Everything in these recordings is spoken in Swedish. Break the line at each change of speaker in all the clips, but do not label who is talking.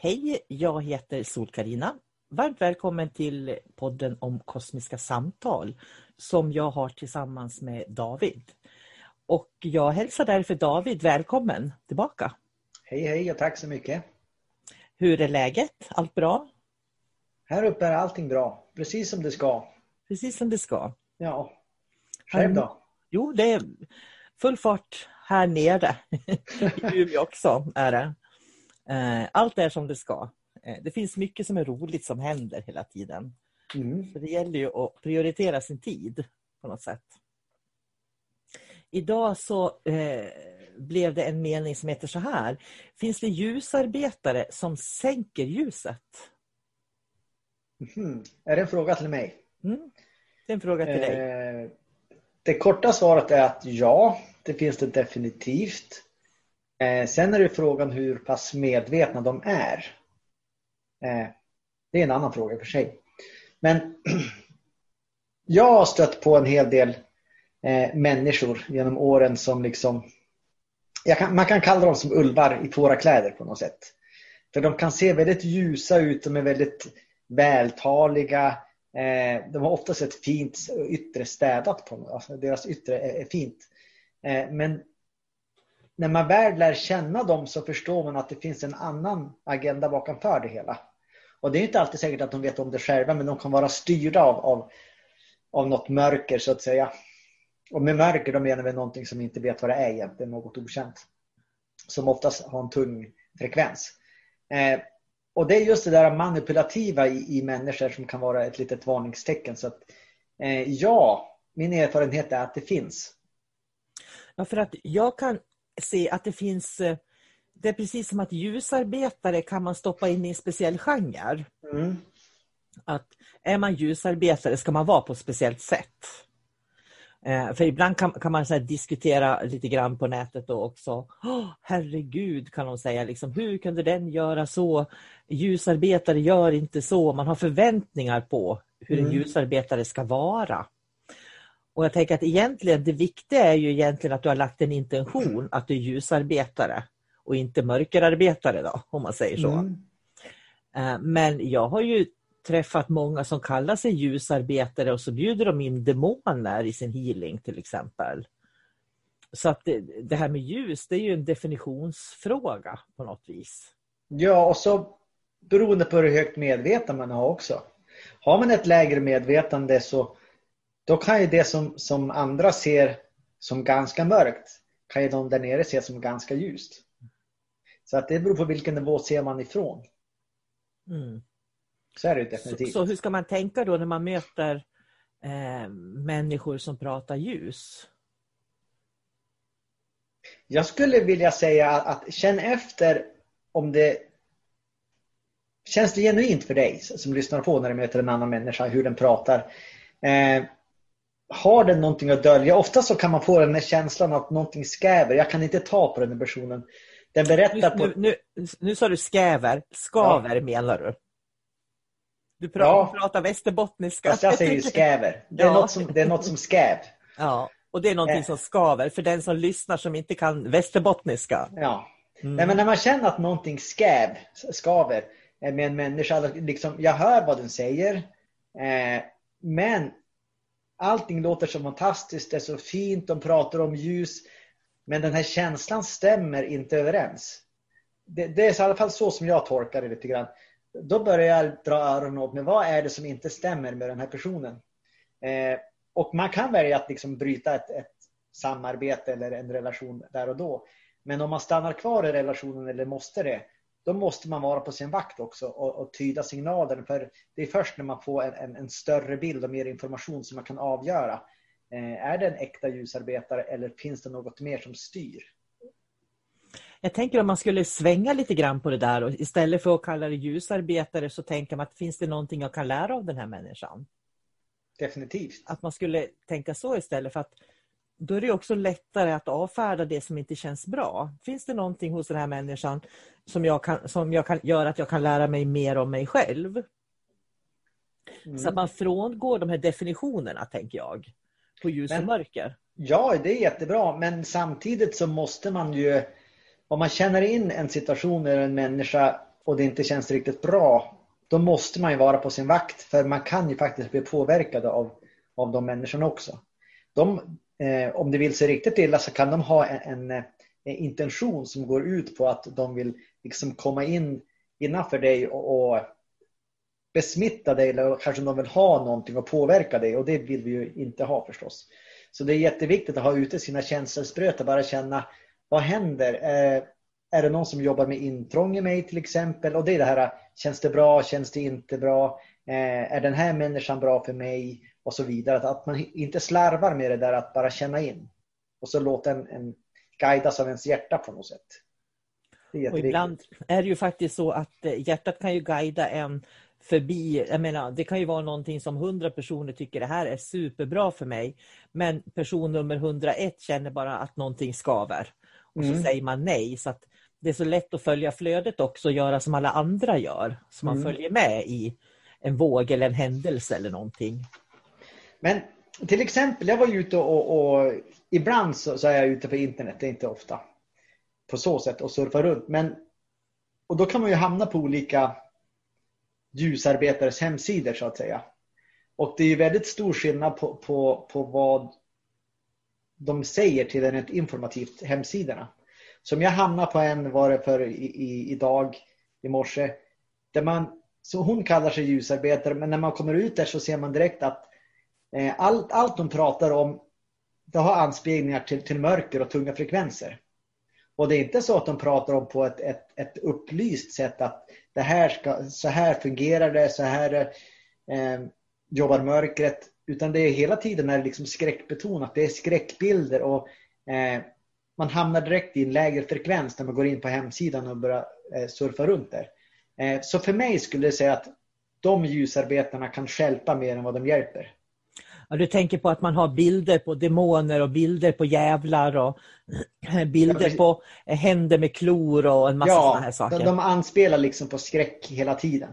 Hej, jag heter Sol-Karina. Varmt välkommen till podden om kosmiska samtal som jag har tillsammans med David. Och jag hälsar därför David välkommen tillbaka.
Hej hej och tack så mycket.
Hur är läget? Allt bra?
Här uppe är allting bra, precis som det ska.
Precis som det ska.
Ja. Själv då?
Jo, det är full fart här nere. I Umeå också är det. Eh, allt är som det ska. Eh, det finns mycket som är roligt som händer hela tiden.
Mm.
Så det gäller ju att prioritera sin tid på något sätt. Idag så eh, blev det en mening som heter så här. Finns det ljusarbetare som sänker ljuset?
Mm. Är det en fråga till mig?
Mm. Det är en fråga till dig.
Eh, det korta svaret är att ja, det finns det definitivt. Eh, sen är det frågan hur pass medvetna de är. Eh, det är en annan fråga för sig. Men jag har stött på en hel del eh, människor genom åren som liksom kan, man kan kalla dem som ulvar i fårakläder på något sätt. För de kan se väldigt ljusa ut, de är väldigt vältaliga. Eh, de har oftast ett fint yttre städat på alltså Deras yttre är, är fint. Eh, men när man väl lär känna dem så förstår man att det finns en annan agenda bakom för det hela. Och det är inte alltid säkert att de vet om det själva men de kan vara styrda av, av, av något mörker så att säga. Och med mörker då menar vi någonting som vi inte vet vad det är egentligen, något okänt. Som oftast har en tung frekvens. Eh, och det är just det där manipulativa i, i människor som kan vara ett litet varningstecken. Så att, eh, ja, min erfarenhet är att det finns.
Ja, för att jag kan se att det finns eh, det är precis som att ljusarbetare kan man stoppa in i en speciell genre.
Mm.
Att är man ljusarbetare ska man vara på ett speciellt sätt. Eh, för ibland kan, kan man så diskutera lite grann på nätet då också. Oh, herregud kan de säga, liksom, hur kunde den göra så? Ljusarbetare gör inte så. Man har förväntningar på hur en
Mm.
ljusarbetare ska vara. Och jag tänker att egentligen det viktiga är ju egentligen att du har lagt en intention att du är ljusarbetare och inte mörkerarbetare då, om man säger så.
Mm.
Eh, Men jag har ju träffat många som kallar sig ljusarbetare och så bjuder de in demoner i sin healing till exempel. Så att det, det här med ljus, det är ju en definitionsfråga på något vis.
Ja, och så beroende på hur högt medvetande man har också. Har man ett lägre medvetande så då kan ju det som, som andra ser som ganska mörkt kan ju de där nere se som ganska ljust. Så att det beror på vilken nivå ser man ifrån.
Mm.
Så är det ju
Så,
definitivt.
så hur ska man tänka då när man möter eh, människor som pratar ljus?
Jag skulle vilja säga att känn efter om det känns det genuint för dig som lyssnar på när du möter en annan människa, hur den pratar. Eh, har den någonting att dölja? Ofta så kan man få den här känslan att någonting skräver. Jag kan inte ta på den här personen. Den
Nu,
berättar på...
nu, nu, nu sa du skäver, skaver menar du? Du pra,
Ja.
pratar västerbottniska.
Fast jag säger ju skräver. Det är,
Ja.
något, som, det är något som skräv.
Ja, och det är någonting
Eh.
som skaver för den som lyssnar som inte kan västerbottniska.
Ja.
Mm.
Nej, men när man känner att någonting skräv, skaver med en människa. Liksom, jag hör vad den säger. Eh, men allting låter så fantastiskt. Det är så fint. De pratar om ljus. Men den här känslan stämmer inte överens. Det, det är i alla fall så som jag tolkar det lite grann. Då börjar jag dra öronen åt mig. Vad är det som inte stämmer med den här personen? Eh, och man kan välja att liksom bryta ett, ett samarbete eller en relation där och då. Men om man stannar kvar i relationen eller måste det, då måste man vara på sin vakt också och, och tyda signaler. För det är först när man får en, en, en, större bild och mer information som man kan avgöra. Eh, är det en äkta ljusarbetare eller finns det något mer som styr?
Jag tänker om man skulle svänga lite grann på det där och istället för att kalla det ljusarbetare så tänker man att finns det någonting jag kan lära av den här människan?
Definitivt.
Att man skulle tänka så istället för att då är det också lättare att avfärda det som inte känns bra. Finns det någonting hos den här människan som, jag kan, som jag kan, gör att jag kan lära mig mer om mig själv? Mm. Så att man frångår de här definitionerna, tänker jag, på ljus men, och mörker.
Ja, det är jättebra, men samtidigt så måste man ju, om man känner in en situation eller en människa och det inte känns riktigt bra, då måste man ju vara på sin vakt, för man kan ju faktiskt bli påverkad av, av de människorna också. De, eh, om det vill sig riktigt illa så kan de ha en, en, en, intention som går ut på att de vill liksom komma in innanför dig och, och besmitta dig eller kanske de vill ha någonting och påverka dig och det vill vi ju inte ha förstås. Så det är jätteviktigt att ha ute sina känselspröt och bara känna vad händer? Eh, är det någon som jobbar med intrång i mig till exempel? Och det är det här, känns det bra? Känns det inte bra? Eh, är den här människan bra för mig? Och så vidare. Att man inte slarvar med det där att bara känna in och så låta en, en guidas av ens hjärta på något sätt.
och ibland är det ju faktiskt så att eh, hjärtat kan ju guida en förbi, jag menar det kan ju vara någonting som hundra personer tycker det här är superbra för mig. Men person nummer 101 känner bara att någonting skaver. Och så mm. säger man nej. Så att det är så lätt att följa flödet också och göra som alla andra gör. Så man mm. följer med i en våg eller en händelse eller någonting.
Men till exempel, jag var ute och, och ibland så, så, är jag ute på internet, det är inte ofta på så sätt och surfar runt. Men, och då kan man ju hamna på olika ljusarbetares hemsidor så att säga. Och det är ju väldigt stor skillnad på, på, på vad de säger till en rent informativt hemsidorna. Som jag hamnade på en var det för i, i, idag, i morse. Där man, så hon kallar sig ljusarbetare men när man kommer ut där så ser man direkt att Eh, allt, allt de pratar om det har anspelningar till, till mörker och tunga frekvenser. Och det är inte så att de pratar om på ett, ett, ett upplyst sätt att det här ska, så här fungerar det, så här eh, jobbar mörkret. Utan det är hela tiden är liksom skräckbetonat. Det är skräckbilder och eh, man hamnar direkt i en lägre frekvens när man går in på hemsidan och börjar eh, surfa runt där. Eh, så för mig skulle jag säga att de ljusarbetarna kan skälpa mer än vad de hjälper.
Ja, du tänker på att man har bilder på demoner och bilder på jävlar och bilder ja, på händer med klor och en massa ja, sådana här saker.
De, de anspelar liksom på skräck hela tiden.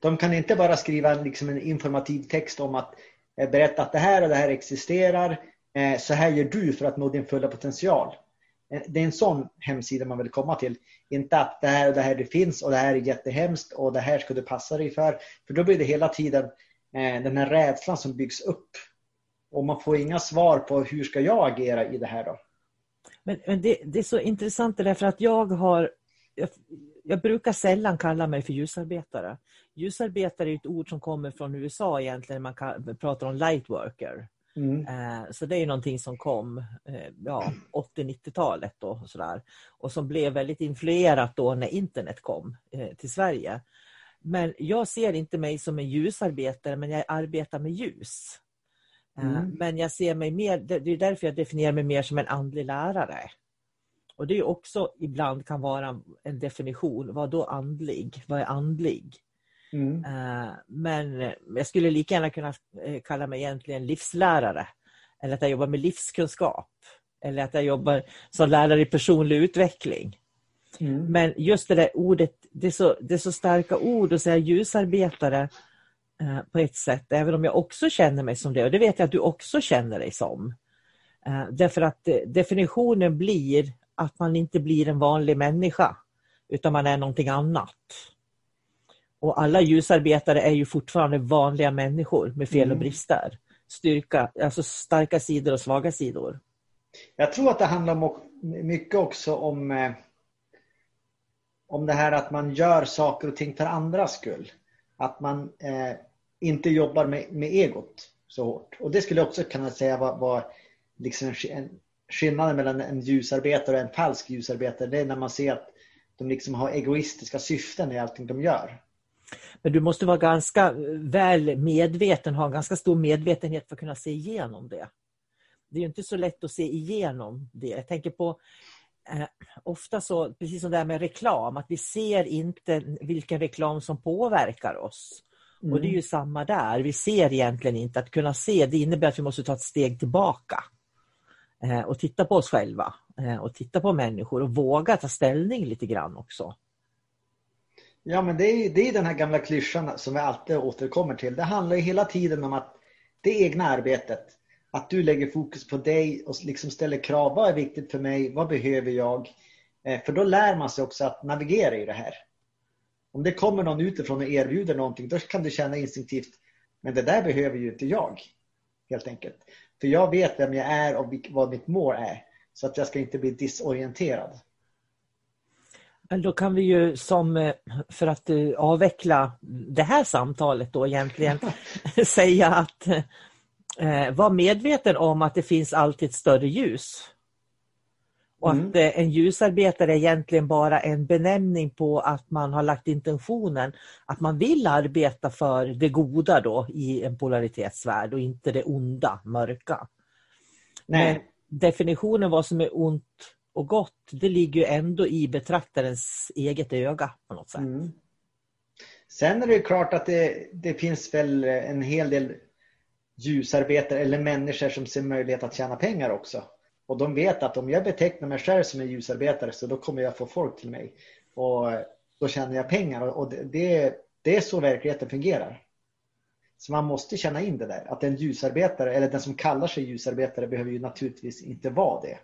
De kan inte bara skriva liksom en informativ text om att eh, berätta att det här och det här existerar. Eh, så här gör du för att nå din fulla potential. Eh, det är en sån hemsida man vill komma till. Inte att det här och det här det finns och det här är jättehemskt och det här ska du passa dig för. För då blir det hela tiden Eh, den här rädslan som byggs upp. Och man får inga svar på hur ska jag agera i det här då?
Men, men det, det, är så intressant därför att jag har jag, jag, brukar sällan kalla mig för ljusarbetare. Ljusarbetare är ett ord som kommer från USA egentligen man kan, pratar om lightworker. Mm. Eh, så det är någonting som kom eh, ja, 80-90-talet och sådär. Och som blev väldigt influerat då när internet kom till Sverige. Men jag ser inte mig som en ljusarbetare, men jag arbetar med ljus. Eh, mm. Men jag ser mig mer, det är därför jag definierar mig mer som en andlig lärare. Och det är också ibland kan vara en definition. Vad då andlig? Vad är andlig? Mm. Eh, men jag skulle lika gärna kunna eh, kalla mig egentligen livslärare. Eller att jag jobbar med livskunskap. Eller att jag jobbar som lärare i personlig utveckling. Mm. Men just det där ordet, det är, så, det är så starka ord att säga ljusarbetare eh, på ett sätt, även om jag också känner mig som det. Och det vet jag att du också känner dig som. Eh, därför att eh, definitionen blir att man inte blir en vanlig människa, utan man är någonting annat. Och alla ljusarbetare är ju fortfarande vanliga människor med fel och mm. brister. Styrka, alltså starka sidor och svaga sidor.
Jag tror att det handlar mycket också om, eh, om det här att man gör saker och ting för andras skull. Att man eh, inte jobbar med, med egot så hårt. Och det skulle jag också kunna säga var, var liksom en, skillnaden mellan en ljusarbetare och en falsk ljusarbetare. Det är när man ser att de liksom har egoistiska syften i allting de gör.
Men du måste vara ganska eh, väl medveten, ha en ganska stor medvetenhet för att kunna se igenom det. Det är inte så lätt att se igenom det. Jag tänker på ofta så, precis som det här med reklam, att vi ser inte vilken reklam som påverkar oss. Mm. Och det är ju mm. samma där. Vi ser egentligen inte. Att kunna se, det innebär att vi måste ta ett steg tillbaka. Eh, och titta på oss själva. Eh, och titta på människor och våga ta ställning lite grann också.
Ja, men det är, det är den här gamla klyschan som vi alltid återkommer till. Det handlar ju hela tiden om att det egna arbetet, att du lägger fokus på dig och liksom ställer krav. Vad är viktigt för mig? Vad behöver jag? Eh, för då lär man sig också att navigera i det här. Om det kommer någon utifrån och erbjuder någonting, då kan du känna instinktivt, men det där behöver ju inte jag. Helt enkelt. För jag vet vem jag är och vad mitt mål är. Så att jag ska inte bli disorienterad.
Men då kan vi ju som, eh, för att eh, avveckla det här samtalet då egentligen, säga att eh, var medveten om att det finns alltid ett större ljus. Och mm. att eh, en ljusarbetare är egentligen bara en benämning på att man har lagt intentionen att man vill arbeta för det goda då i en polaritetsvärld och inte det onda, mörka. Nej. Men definitionen vad som är ont och gott, det ligger ju ändå i betraktarens eget öga på något sätt. Mm.
Sen är det klart att det, det finns väl en hel del ljusarbetare eller människor som ser möjlighet att tjäna pengar också. Och de vet att om jag betecknar mig själv som en ljusarbetare så då kommer jag få folk till mig. Och då tjänar jag pengar och det, det är så verkligheten fungerar. Så man måste känna in det där. Att en ljusarbetare, eller den som kallar sig ljusarbetare, behöver ju naturligtvis inte vara det.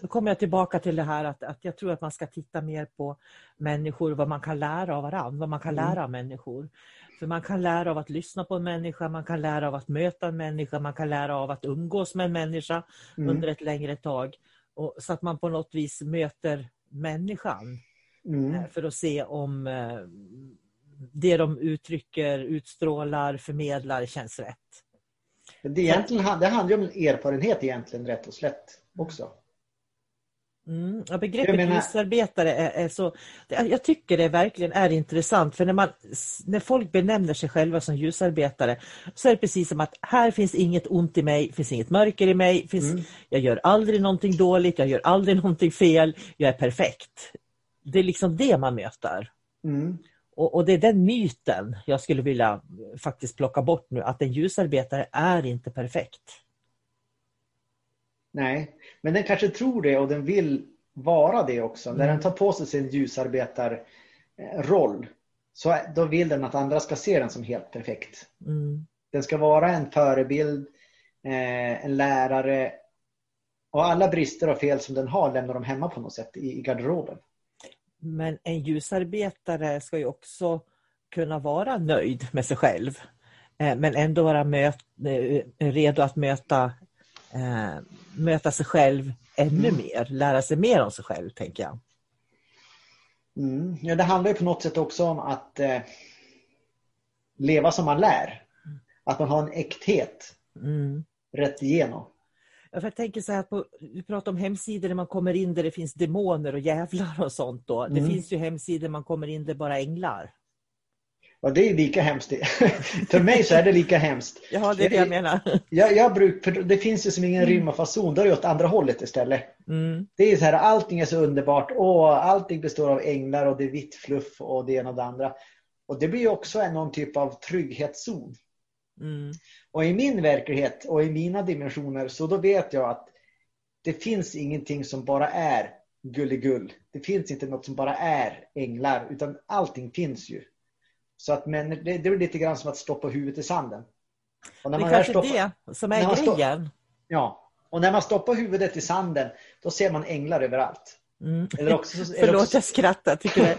Då kommer jag tillbaka till det här att, att jag tror att man ska titta mer på människor, vad man kan lära av varandra, vad man kan mm. lära av människor. För man kan lära av att lyssna på en människa, man kan lära av att möta en människa, man kan lära av att umgås med en människa mm. under ett längre tag. Och, så att man på något vis möter människan. Mm. För att se om eh, det de uttrycker, utstrålar, förmedlar känns rätt.
Det, egentligen, det handlar om erfarenhet egentligen rätt och slätt också.
Mm, ja, begreppet menar... ljusarbetare är, är, så... Jag tycker det verkligen är intressant för när, man, när folk benämner sig själva som ljusarbetare så är det precis som att här finns inget ont i mig, finns inget mörker i mig, finns, mm. jag gör aldrig någonting dåligt, jag gör aldrig någonting fel, jag är perfekt. Det är liksom det man möter. Mm. Och, och, det är den myten jag skulle vilja faktiskt plocka bort nu, att en ljusarbetare är inte perfekt.
Nej, men den kanske tror det och den vill vara det också. Mm. När den tar på sig sin ljusarbetarroll så då vill den att andra ska se den som helt perfekt. Mm. Den ska vara en förebild, eh, en lärare och alla brister och fel som den har lämnar de hemma på något sätt i garderoben.
Men en ljusarbetare ska ju också kunna vara nöjd med sig själv. Eh, men ändå vara möt, eh, redo att möta eh, möta sig själv ännu mm. mer, lära sig mer om sig själv, tänker jag.
Mm. Ja, det handlar ju på något sätt också om att eh, leva som man lär. Att man har en äkthet mm. rätt igenom.
Ja, för jag tänker så här, på, vi pratar om hemsidor där man kommer in där det finns demoner och jävlar och sånt. Då. Det mm. finns ju hemsidor där man kommer in där bara änglar.
Ja, det är lika hemskt. för mig så är det lika hemskt.
Ja, det är det jag menar.
Jag, jag bruk, för det finns ju som ingen mm. rim och fason. Då är det åt andra hållet istället. Mm. Det är så här, allting är så underbart. Åh, allting består av änglar och det är vitt fluff och det ena och det andra. Och det blir också en, någon typ av trygghetszon. Mm. Och i min verklighet och i mina dimensioner så då vet jag att det finns ingenting som bara är gulligull. Det finns inte något som bara är änglar utan allting finns ju. Så att, men det, det är lite grann som att stoppa huvudet i sanden.
Och när det är kanske stoppar, det som är grejen.
ja, och när man stoppar huvudet i sanden då ser man änglar överallt.
Mm. Eller också, så, Förlåt, också, jag skrattar. Tycker det.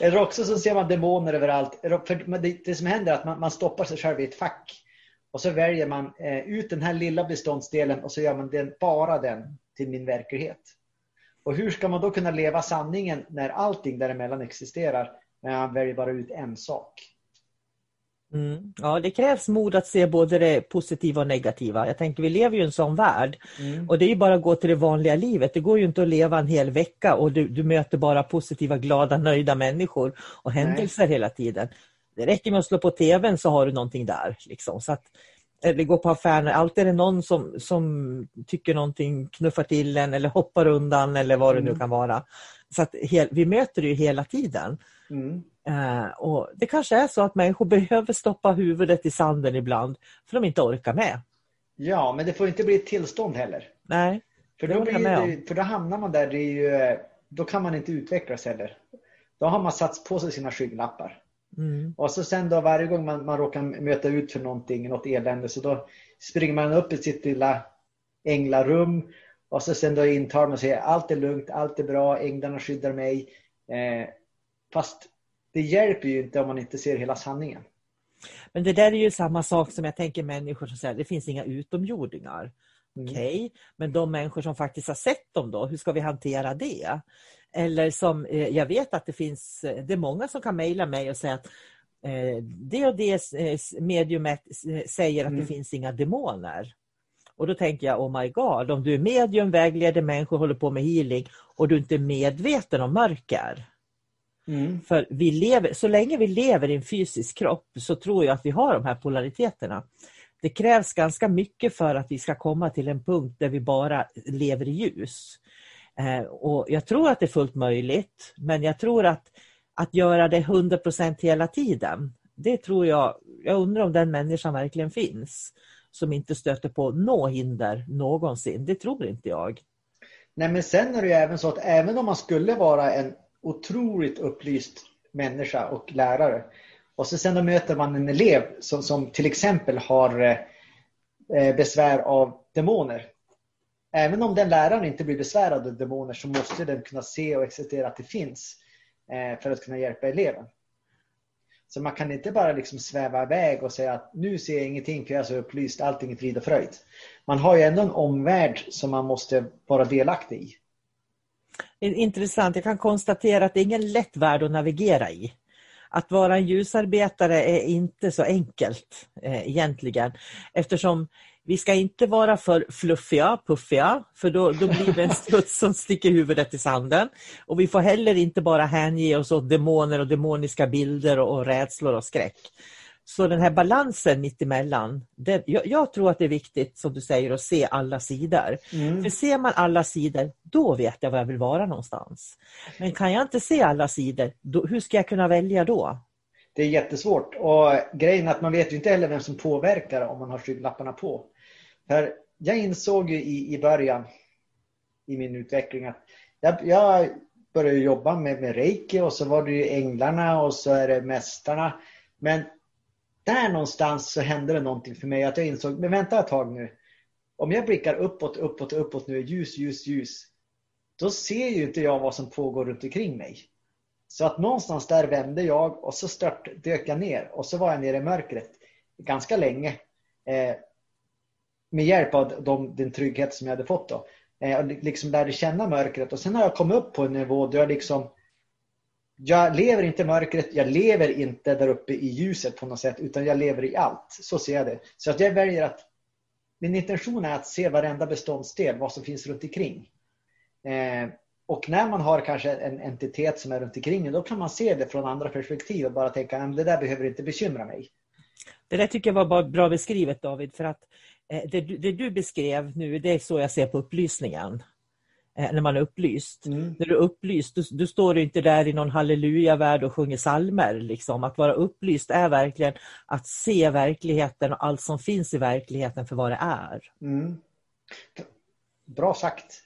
eller också så ser man demoner överallt. För det, det som händer är att man, man, stoppar sig själv i ett fack. Och så väljer man eh, ut den här lilla beståndsdelen och så gör man den, bara den till min verklighet. Och hur ska man då kunna leva sanningen när allting däremellan existerar, när man väljer bara ut en sak?
Mm. Ja, det krävs mod att se både det positiva och negativa. Jag tänker, vi lever ju i en sån värld. Mm. Och det är ju bara att gå till det vanliga livet. Det går ju inte att leva en hel vecka och du, du möter bara positiva, glada, nöjda människor och händelser Nej. hela tiden. Det räcker med att slå på tvn så har du någonting där. Liksom. Så att, eller gå på affären, alltid är det någon som, som tycker någonting, knuffar till en eller hoppar undan eller vad det mm. nu kan vara. Så att vi möter det ju hela tiden. Mm. Uh, och Det kanske är så att människor behöver stoppa huvudet i sanden ibland för de inte orkar med.
Ja, men det får inte bli ett tillstånd heller.
Nej,
för då, blir det, för då hamnar man där, det är ju, då kan man inte utvecklas heller. Då har man satt på sig sina skygglappar. Mm. Och så sen då varje gång man, man råkar möta ut för någonting, något elände, så då springer man upp i sitt lilla änglarum och så sen då intar man säger allt är lugnt, allt är bra, änglarna skyddar mig. Eh, fast det hjälper ju inte om man inte ser hela sanningen.
Men det där är ju samma sak som jag tänker människor som säger det finns inga utomjordingar. Mm. Okej, okay. men de människor som faktiskt har sett dem då, hur ska vi hantera det? Eller som, eh, jag vet att det finns, eh, det är många som kan mejla mig och säga att eh, det och det mediumet säger att mm. det finns inga demoner. Och då tänker jag, oh my god, om du är medium, vägleder människor, håller på med healing och du inte är medveten om mörker. Mm. För vi lever, så länge vi lever i en fysisk kropp så tror jag att vi har de här polariteterna. Det krävs ganska mycket för att vi ska komma till en punkt där vi bara lever i ljus. Eh, och jag tror att det är fullt möjligt, men jag tror att att göra det 100% hela tiden, det tror jag, jag undrar om den människan verkligen finns som inte stöter på något hinder någonsin. Det tror inte jag.
Nej men sen är det ju även så att även om man skulle vara en otroligt upplyst människa och lärare och så sen då möter man en elev som, som till exempel har eh, besvär av demoner även om den läraren inte blir besvärad av demoner så måste den kunna se och acceptera att det finns eh, för att kunna hjälpa eleven. Så man kan inte bara liksom sväva iväg och säga att nu ser jag ingenting för jag är så upplyst, allting är frid och fröjd. Man har ju ändå en omvärld som man måste vara delaktig i.
Intressant, jag kan konstatera att det är ingen lätt värld att navigera i. Att vara en ljusarbetare är inte så enkelt eh, egentligen eftersom vi ska inte vara för fluffiga, puffiga, för då, då blir det en struts som sticker huvudet i sanden. Och vi får heller inte bara hänge oss åt demoner och demoniska bilder och, och rädslor och skräck. Så den här balansen mittemellan, det, jag, jag, tror att det är viktigt som du säger att se alla sidor. Mm. För ser man alla sidor, då vet jag var jag vill vara någonstans. Men kan jag inte se alla sidor, då, hur ska jag kunna välja då?
Det är jättesvårt och grejen är att man vet ju inte heller vem som påverkar om man har skygglapparna på. För jag insåg ju i, i början i min utveckling att jag, jag började jobba med, med reiki och så var det ju änglarna och så är det mästarna. Men där någonstans så hände det någonting för mig att jag insåg, men vänta ett tag nu. Om jag blickar uppåt, uppåt, uppåt nu, ljus, ljus, ljus. Då ser ju inte jag vad som pågår runt omkring mig. Så att någonstans där vände jag och så stört dök jag ner och så var jag nere i mörkret ganska länge. Eh, med hjälp av de, den trygghet som jag hade fått då. Eh, liksom lärde känna mörkret och sen har jag kommit upp på en nivå där jag liksom jag lever inte i mörkret, jag lever inte där uppe i ljuset på något sätt utan jag lever i allt. Så ser jag det. Så att jag väljer att min intention är att se varenda beståndsdel, vad som finns runt omkring. Eh, och när man har kanske en entitet som är runt omkring då kan man se det från andra perspektiv och bara tänka att det där behöver inte bekymra mig.
Det där tycker jag var bra beskrivet David för att eh, det, du beskrev nu, det är så jag ser på upplysningen. Eh, när man är upplyst. Mm. När du är upplyst, du, du står inte där i någon hallelujavärld och sjunger salmer. Liksom. Att vara upplyst är verkligen att se verkligheten och allt som finns i verkligheten för vad det är. Mm.
Bra sagt.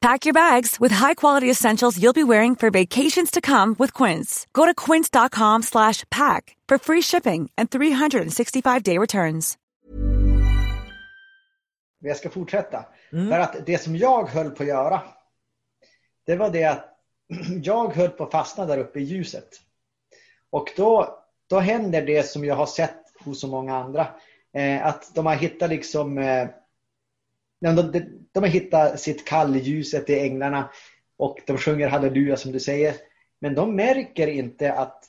Pack your bags with high-quality essentials you'll be wearing for vacations to come with Quince. Go to quince.com slash pack for free shipping and 365-day returns.
Jag ska fortsätta. För att det som jag höll på att göra, det var det att jag höll på att fastna där uppe i ljuset. Och då, då händer det som jag har sett hos så många andra. Eh, att de har hittat liksom eh, de, de, de har hittat sitt kall i ljuset i änglarna och de sjunger halleluja som du säger. Men de märker inte att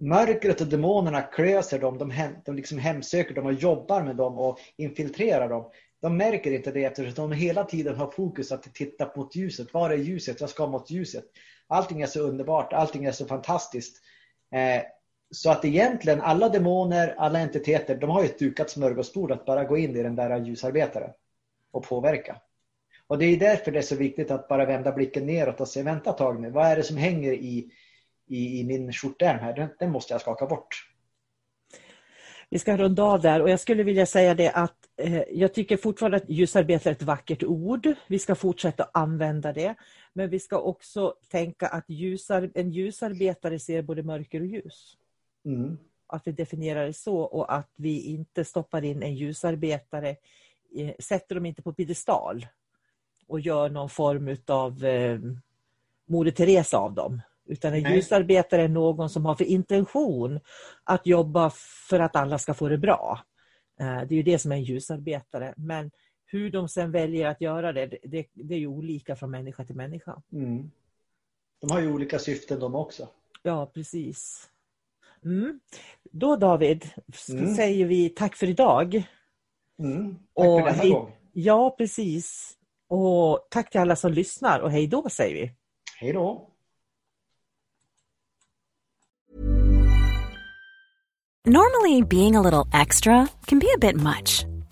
mörkret och demonerna klöser dem, de, hem, de liksom hemsöker dem och jobbar med dem och infiltrerar dem. De märker inte det eftersom de hela tiden har fokus att titta mot ljuset. Var är ljuset? Jag ska mot ljuset. Allting är så underbart, allting är så fantastiskt. Eh, så att egentligen alla demoner, alla entiteter, de har ju ett dukat smörgåsbord att bara gå in i den där ljusarbetaren och påverka. Och det är därför det är så viktigt att bara vända blicken neråt och se, vänta ett tag nu, vad är det som hänger i, i, i min skjortärm här? Den, den måste jag skaka bort.
Vi ska runda av där och jag skulle vilja säga det att eh, jag tycker fortfarande att ljusarbete är ett vackert ord. Vi ska fortsätta använda det. Men vi ska också tänka att ljusar, en ljusarbetare ser både mörker och ljus.
Mm.
Att vi definierar det så och att vi inte stoppar in en ljusarbetare, eh, sätter dem inte på piedestal och gör någon form av eh, Moder Teresa av dem. Utan en
Nej.
ljusarbetare är någon som har för intention att jobba för att alla ska få det bra. Eh, Det är ju det som är en ljusarbetare. Men hur de sen väljer att göra det, det, det är ju olika från människa till människa.
Mm. De har ju olika syften de också.
Ja, precis. Mm. Då David,
Mm.
säger vi tack för idag.
Mm. Tack
Och
för denna
hej-
gång.
Ja, precis. Och tack till alla som lyssnar och hej då säger vi.
Hej då.
Normally, being a little extra can be a bit much,